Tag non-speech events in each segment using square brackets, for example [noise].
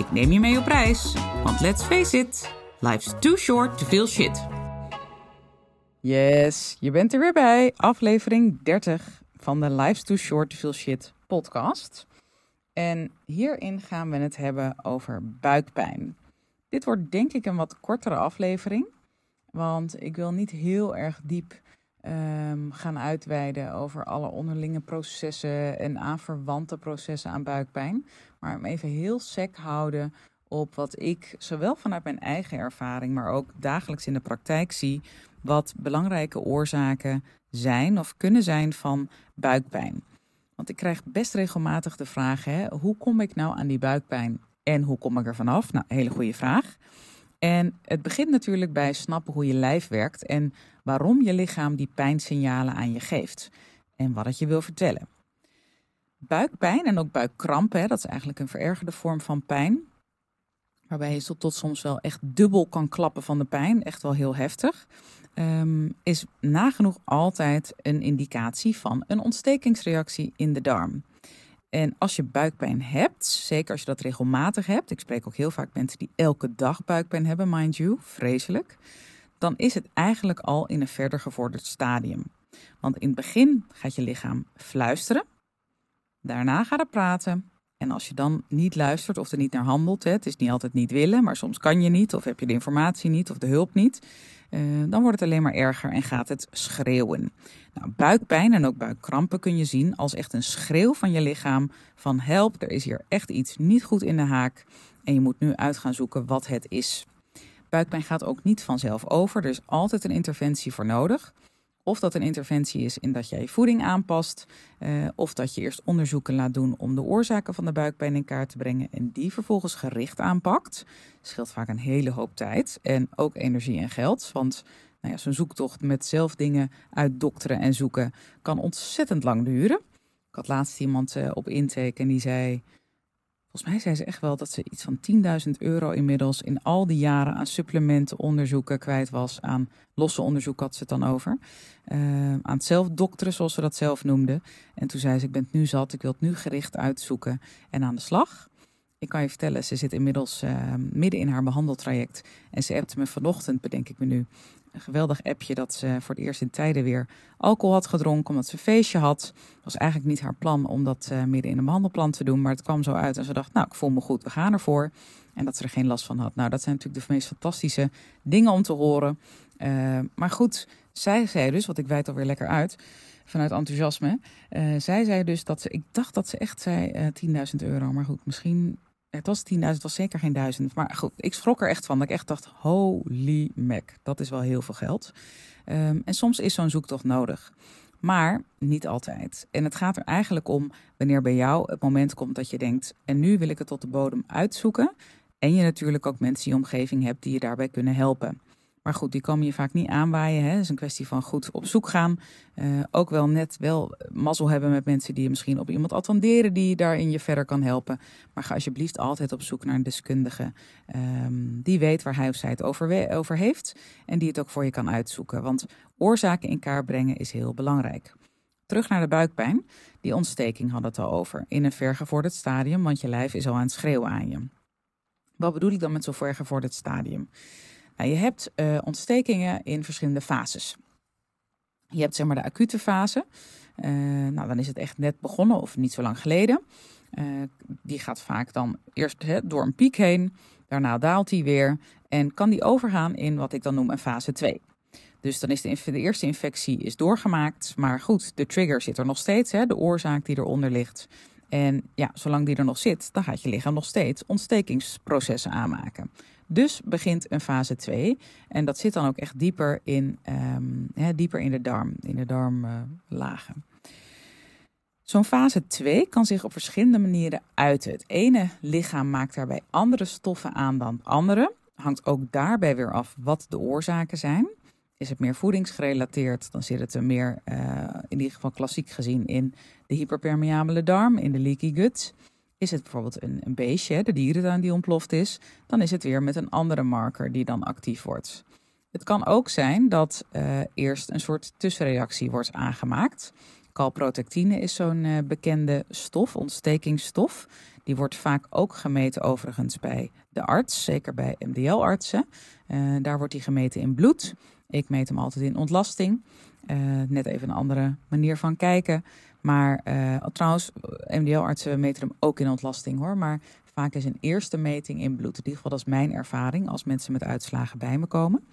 Ik neem je mee op reis, want let's face it, life's too short to feel shit. Yes, je bent er weer bij, aflevering 30 van de Life's Too Short to Feel Shit podcast. En hierin gaan we het hebben over buikpijn. Dit wordt denk ik een wat kortere aflevering, want ik wil niet heel erg diep um, gaan uitweiden over alle onderlinge processen en aanverwante processen aan buikpijn. Maar hem even heel sec houden op wat ik zowel vanuit mijn eigen ervaring, maar ook dagelijks in de praktijk zie, wat belangrijke oorzaken zijn of kunnen zijn van buikpijn. Want ik krijg best regelmatig de vraag: hè, hoe kom ik nou aan die buikpijn en hoe kom ik er vanaf? Nou, hele goede vraag. En het begint natuurlijk bij snappen hoe je lijf werkt en waarom je lichaam die pijnsignalen aan je geeft en wat het je wil vertellen. Buikpijn en ook buikkrampen, dat is eigenlijk een verergerde vorm van pijn, waarbij je tot soms wel echt dubbel kan klappen van de pijn, echt wel heel heftig, um, is nagenoeg altijd een indicatie van een ontstekingsreactie in de darm. En als je buikpijn hebt, zeker als je dat regelmatig hebt, ik spreek ook heel vaak mensen die elke dag buikpijn hebben, mind you, vreselijk, dan is het eigenlijk al in een verder gevorderd stadium. Want in het begin gaat je lichaam fluisteren, daarna gaat het praten. En als je dan niet luistert of er niet naar handelt, het is niet altijd niet willen, maar soms kan je niet, of heb je de informatie niet of de hulp niet, eh, dan wordt het alleen maar erger en gaat het schreeuwen. Nou, buikpijn en ook buikkrampen kun je zien als echt een schreeuw van je lichaam van help, er is hier echt iets niet goed in de haak en je moet nu uit gaan zoeken wat het is. Buikpijn gaat ook niet vanzelf over, er is altijd een interventie voor nodig. Of dat een interventie is in dat jij je voeding aanpast, eh, of dat je eerst onderzoeken laat doen om de oorzaken van de buikpijn in kaart te brengen en die vervolgens gericht aanpakt. Scheelt vaak een hele hoop tijd en ook energie en geld, want nou ja, zo'n zoektocht met zelf dingen uitdokteren en zoeken kan ontzettend lang duren. Ik had laatst iemand uh, op intake en die zei: Volgens mij zei ze echt wel dat ze iets van 10.000 euro inmiddels in al die jaren aan supplementen, onderzoeken kwijt was. Aan losse onderzoek had ze het dan over. Uh, aan het zelfdokteren, zoals ze dat zelf noemde. En toen zei ze: Ik ben het nu zat, ik wil het nu gericht uitzoeken en aan de slag. Ik kan je vertellen, ze zit inmiddels uh, midden in haar behandeltraject. En ze appte me vanochtend, bedenk ik me nu, een geweldig appje dat ze voor het eerst in tijden weer alcohol had gedronken omdat ze een feestje had. Het was eigenlijk niet haar plan om dat uh, midden in een behandelplan te doen, maar het kwam zo uit en ze dacht, nou, ik voel me goed, we gaan ervoor. En dat ze er geen last van had. Nou, dat zijn natuurlijk de meest fantastische dingen om te horen. Uh, maar goed, zij zei dus, wat ik wijd alweer lekker uit, vanuit enthousiasme. Uh, zij zei dus dat ze, ik dacht dat ze echt zei 10.000 euro, maar goed, misschien het was 10.000, het was zeker geen duizend. Maar goed, ik schrok er echt van. Dat ik echt dacht, holy mac, dat is wel heel veel geld. Um, en soms is zo'n zoektocht nodig. Maar niet altijd. En het gaat er eigenlijk om wanneer bij jou het moment komt dat je denkt: en nu wil ik het tot de bodem uitzoeken. En je natuurlijk ook mensen in je omgeving hebt die je daarbij kunnen helpen. Maar goed, die komen je vaak niet aanwaaien. Het is een kwestie van goed op zoek gaan. Uh, ook wel net wel mazzel hebben met mensen die je misschien op iemand attenderen die daarin je verder kan helpen. Maar ga alsjeblieft altijd op zoek naar een deskundige um, die weet waar hij of zij het over, over heeft. En die het ook voor je kan uitzoeken. Want oorzaken in kaart brengen is heel belangrijk. Terug naar de buikpijn. Die ontsteking hadden het al over. In een vergevorderd stadium, want je lijf is al aan het schreeuwen aan je. Wat bedoel ik dan met zo'n vergevorderd stadium? Nou, je hebt uh, ontstekingen in verschillende fases. Je hebt zeg maar de acute fase. Uh, nou, dan is het echt net begonnen of niet zo lang geleden. Uh, die gaat vaak dan eerst door een piek heen. Daarna daalt die weer. En kan die overgaan in wat ik dan noem een fase 2. Dus dan is de, de, eerste infectie is doorgemaakt. Maar goed, de trigger zit er nog steeds. De oorzaak die eronder ligt. En ja, zolang die er nog zit, dan gaat je lichaam nog steeds ontstekingsprocessen aanmaken. Dus begint een fase 2. En dat zit dan ook echt dieper in, hè, dieper in de darm, in de darmlagen. Zo'n fase 2 kan zich op verschillende manieren uiten. Het ene lichaam maakt daarbij andere stoffen aan dan andere. hangt ook daarbij weer af wat de oorzaken zijn. Is het meer voedingsgerelateerd, dan zit het er meer, uh, in ieder geval klassiek gezien, in de hyperpermeabele darm, in de leaky gut. Is het bijvoorbeeld een, een beestje, de dierentuin die ontploft is, dan is het weer met een andere marker die dan actief wordt. Het kan ook zijn dat uh, eerst een soort tussenreactie wordt aangemaakt. Calprotectine is zo'n uh, bekende stof, ontstekingsstof. Die wordt vaak ook gemeten overigens bij de arts, zeker bij MDL-artsen. Uh, daar wordt die gemeten in bloed. Ik meet hem altijd in ontlasting. net even een andere manier van kijken. Maar trouwens, MDL-artsen meten hem ook in ontlasting hoor. Maar vaak is een eerste meting in bloed. In ieder geval dat is mijn ervaring als mensen met uitslagen bij me komen.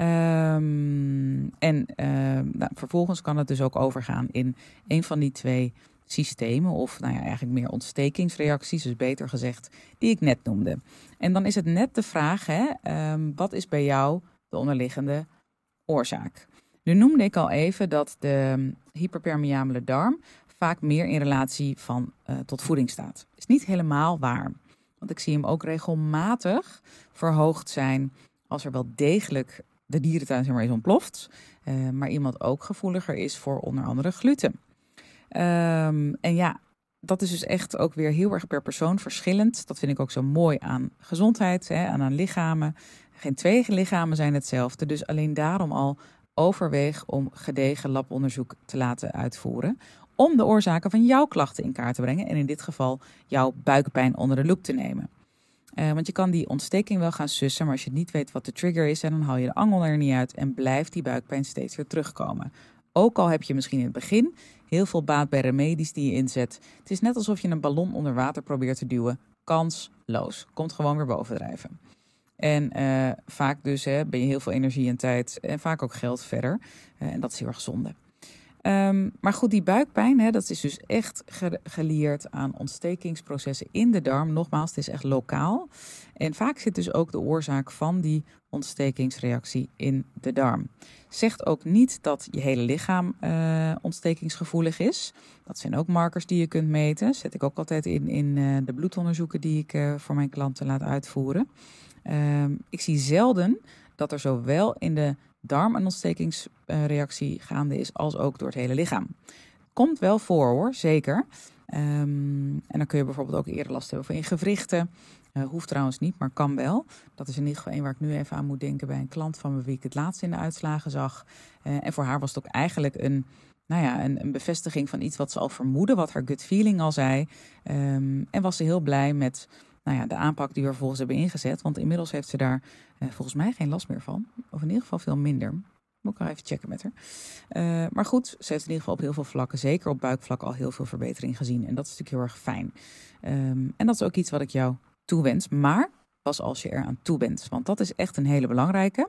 Um, en uh, nou, vervolgens kan het dus ook overgaan in een van die twee systemen, of nou ja, eigenlijk meer ontstekingsreacties, dus beter gezegd, die ik net noemde. En dan is het net de vraag: hè, um, wat is bij jou de onderliggende oorzaak? Nu noemde ik al even dat de hyperpermeabele darm vaak meer in relatie van, uh, tot voeding staat. Is niet helemaal waar, want ik zie hem ook regelmatig verhoogd zijn als er wel degelijk de dierentuin zeg maar, is ontploft. Uh, maar iemand ook gevoeliger is voor onder andere gluten. Um, en ja, dat is dus echt ook weer heel erg per persoon verschillend. Dat vind ik ook zo mooi aan gezondheid en aan, aan lichamen. Geen twee lichamen zijn hetzelfde. Dus alleen daarom al overweeg om gedegen labonderzoek te laten uitvoeren. Om de oorzaken van jouw klachten in kaart te brengen. En in dit geval jouw buikpijn onder de loep te nemen. Uh, want je kan die ontsteking wel gaan sussen, maar als je niet weet wat de trigger is, dan haal je de angel er niet uit en blijft die buikpijn steeds weer terugkomen. Ook al heb je misschien in het begin heel veel baat bij remedies die je inzet. Het is net alsof je een ballon onder water probeert te duwen. Kansloos. Komt gewoon weer bovendrijven. En uh, vaak dus hè, ben je heel veel energie en tijd en vaak ook geld verder. Uh, en dat is heel erg zonde. Um, maar goed, die buikpijn, hè, dat is dus echt ge geleerd aan ontstekingsprocessen in de darm. Nogmaals, het is echt lokaal. En vaak zit dus ook de oorzaak van die ontstekingsreactie in de darm. Zegt ook niet dat je hele lichaam uh, ontstekingsgevoelig is. Dat zijn ook markers die je kunt meten. Zet ik ook altijd in, in de bloedonderzoeken die ik voor mijn klanten laat uitvoeren. Um, ik zie zelden dat er zowel in de darm een ontstekingsreactie gaande is, als ook door het hele lichaam. Komt wel voor hoor, zeker. Um, en dan kun je bijvoorbeeld ook eerder last hebben van je gewrichten. Uh, hoeft trouwens niet, maar kan wel. Dat is in ieder geval een waar ik nu even aan moet denken bij een klant van me wie ik het laatst in de uitslagen zag. Uh, en voor haar was het ook eigenlijk een, nou ja, een, een, bevestiging van iets wat ze al vermoedde, wat haar gut feeling al zei. Um, en was ze heel blij met nou ja, de aanpak die we vervolgens hebben ingezet. Want inmiddels heeft ze daar uh, volgens mij geen last meer van. Of in ieder geval veel minder. Moet ik wel even checken met haar. Uh, maar goed, ze heeft in ieder geval op heel veel vlakken, zeker op buikvlak, al heel veel verbetering gezien. En dat is natuurlijk heel erg fijn. Um, en dat is ook iets wat ik jou toewens. Maar pas als je er aan toe bent. Want dat is echt een hele belangrijke.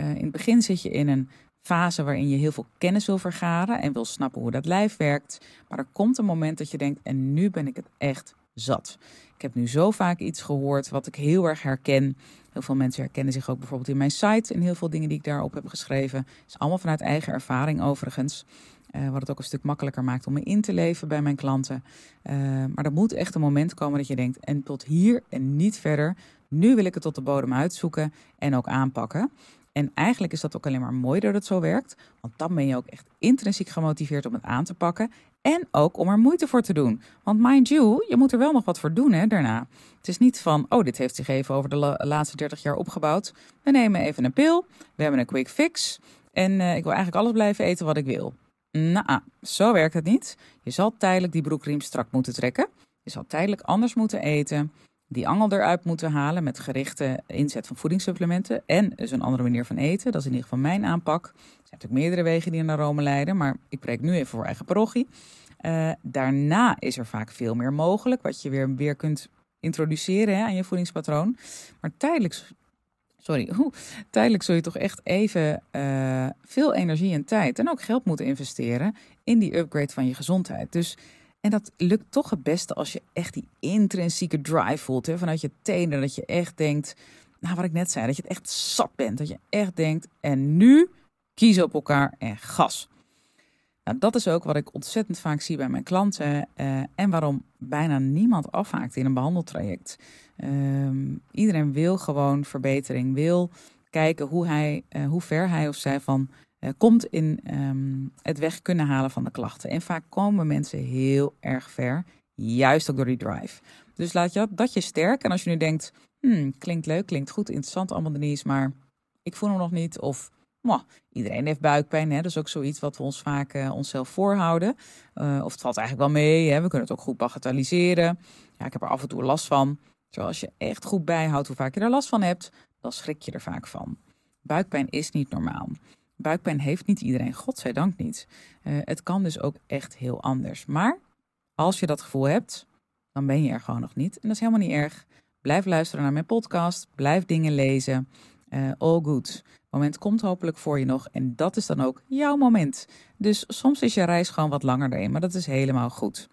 Uh, in het begin zit je in een fase waarin je heel veel kennis wil vergaren en wil snappen hoe dat lijf werkt. Maar er komt een moment dat je denkt: en nu ben ik het echt zat. Ik heb nu zo vaak iets gehoord wat ik heel erg herken. Heel veel mensen herkennen zich ook bijvoorbeeld in mijn site en heel veel dingen die ik daarop heb geschreven. Het is allemaal vanuit eigen ervaring overigens. Uh, wat het ook een stuk makkelijker maakt om me in te leven bij mijn klanten. Uh, maar er moet echt een moment komen dat je denkt: en tot hier en niet verder. Nu wil ik het tot de bodem uitzoeken en ook aanpakken. En eigenlijk is dat ook alleen maar mooi dat het zo werkt. Want dan ben je ook echt intrinsiek gemotiveerd om het aan te pakken. En ook om er moeite voor te doen. Want mind you, je moet er wel nog wat voor doen hè, daarna. Het is niet van, oh, dit heeft zich even over de laatste 30 jaar opgebouwd. We nemen even een pil, we hebben een quick fix. En uh, ik wil eigenlijk alles blijven eten wat ik wil. Nou, zo werkt het niet. Je zal tijdelijk die broekriem strak moeten trekken. Je zal tijdelijk anders moeten eten. Die angel eruit moeten halen met gerichte inzet van voedingssupplementen. En dus een andere manier van eten. Dat is in ieder geval mijn aanpak. Er zijn natuurlijk meerdere wegen die naar Rome leiden. Maar ik preek nu even voor eigen parochie. Uh, daarna is er vaak veel meer mogelijk. Wat je weer, weer kunt introduceren hè, aan je voedingspatroon. Maar tijdelijk sorry, [laughs] tijdelijk zul je toch echt even uh, veel energie en tijd en ook geld moeten investeren in die upgrade van je gezondheid. Dus, en dat lukt toch het beste als je echt die intrinsieke drive voelt hè, vanuit je tenen. Dat je echt denkt, nou wat ik net zei, dat je het echt zat bent. Dat je echt denkt, en nu kiezen op elkaar en gas. Nou, dat is ook wat ik ontzettend vaak zie bij mijn klanten uh, en waarom bijna niemand afhaakt in een behandeltraject. Uh, iedereen wil gewoon verbetering, wil kijken hoe, hij, uh, hoe ver hij of zij van komt in um, het weg kunnen halen van de klachten. En vaak komen mensen heel erg ver, juist ook door die drive. Dus laat je dat je sterk. En als je nu denkt, hmm, klinkt leuk, klinkt goed, interessant allemaal Denise, maar ik voel hem nog niet. Of iedereen heeft buikpijn, hè? dat is ook zoiets wat we ons vaak uh, onszelf voorhouden. Uh, of het valt eigenlijk wel mee, hè? we kunnen het ook goed bagatelliseren. Ja, ik heb er af en toe last van. Zoals je echt goed bijhoudt hoe vaak je er last van hebt, dan schrik je er vaak van. Buikpijn is niet normaal. Buikpijn heeft niet iedereen, godzijdank niet. Uh, het kan dus ook echt heel anders. Maar als je dat gevoel hebt, dan ben je er gewoon nog niet. En dat is helemaal niet erg. Blijf luisteren naar mijn podcast, blijf dingen lezen. Uh, all good. Het moment komt hopelijk voor je nog en dat is dan ook jouw moment. Dus soms is je reis gewoon wat langer erin, maar dat is helemaal goed.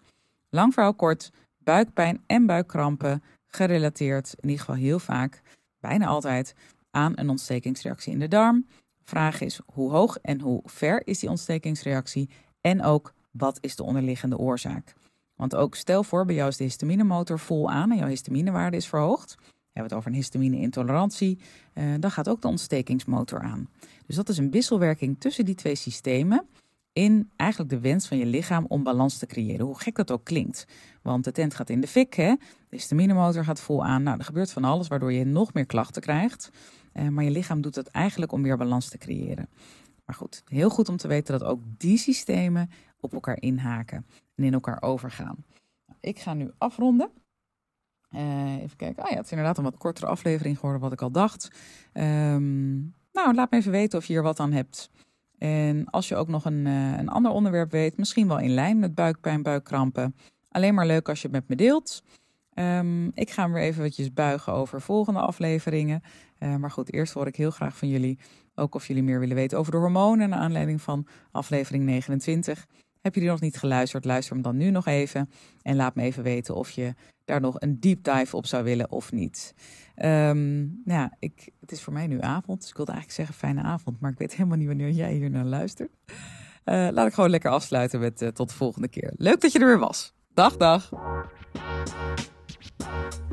Lang verhaal kort, buikpijn en buikkrampen gerelateerd, in ieder geval heel vaak, bijna altijd, aan een ontstekingsreactie in de darm. Vraag is hoe hoog en hoe ver is die ontstekingsreactie en ook wat is de onderliggende oorzaak. Want ook stel voor, bij jou is de histaminemotor vol aan en jouw histaminewaarde is verhoogd. We het over een histamine-intolerantie. Uh, dan gaat ook de ontstekingsmotor aan. Dus dat is een wisselwerking tussen die twee systemen. In eigenlijk de wens van je lichaam om balans te creëren. Hoe gek dat ook klinkt. Want de tent gaat in de fik, hè? de histaminemotor gaat vol aan. Nou, er gebeurt van alles waardoor je nog meer klachten krijgt. Uh, maar je lichaam doet dat eigenlijk om weer balans te creëren. Maar goed, heel goed om te weten dat ook die systemen op elkaar inhaken en in elkaar overgaan. Ik ga nu afronden. Uh, even kijken. Ah ja, het is inderdaad een wat kortere aflevering geworden, wat ik al dacht. Um, nou, laat me even weten of je hier wat aan hebt. En als je ook nog een, uh, een ander onderwerp weet, misschien wel in lijn met buikpijn, buikkrampen. Alleen maar leuk als je het met me deelt. Um, ik ga me weer eventjes buigen over volgende afleveringen. Uh, maar goed, eerst hoor ik heel graag van jullie ook of jullie meer willen weten over de hormonen naar aanleiding van aflevering 29. Heb je die nog niet geluisterd? Luister hem dan nu nog even. En laat me even weten of je daar nog een deep dive op zou willen of niet. Um, nou ja, ik, het is voor mij nu avond. Dus ik wilde eigenlijk zeggen fijne avond. Maar ik weet helemaal niet wanneer jij hier naar luistert. Uh, laat ik gewoon lekker afsluiten met uh, tot de volgende keer. Leuk dat je er weer was. Dag, dag.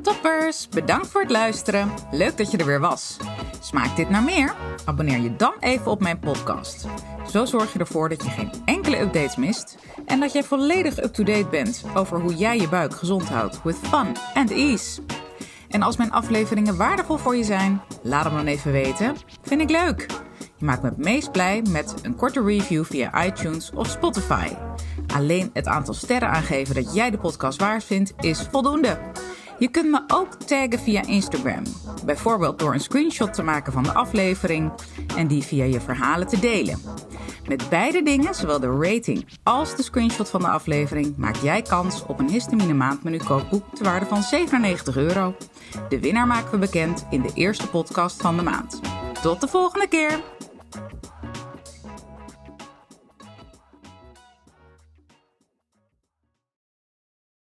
Toppers, bedankt voor het luisteren. Leuk dat je er weer was. Smaakt dit naar meer? Abonneer je dan even op mijn podcast. Zo zorg je ervoor dat je geen enkele updates mist en dat jij volledig up-to-date bent over hoe jij je buik gezond houdt with fun and ease. En als mijn afleveringen waardevol voor je zijn, laat hem dan even weten. Vind ik leuk. Je maakt me het meest blij met een korte review via iTunes of Spotify. Alleen het aantal sterren aangeven dat jij de podcast waard vindt is voldoende. Je kunt me ook taggen via Instagram. Bijvoorbeeld door een screenshot te maken van de aflevering en die via je verhalen te delen. Met beide dingen, zowel de rating als de screenshot van de aflevering, maak jij kans op een histamine maandmenu kookboek te waarde van 97 euro. De winnaar maken we bekend in de eerste podcast van de maand. Tot de volgende keer!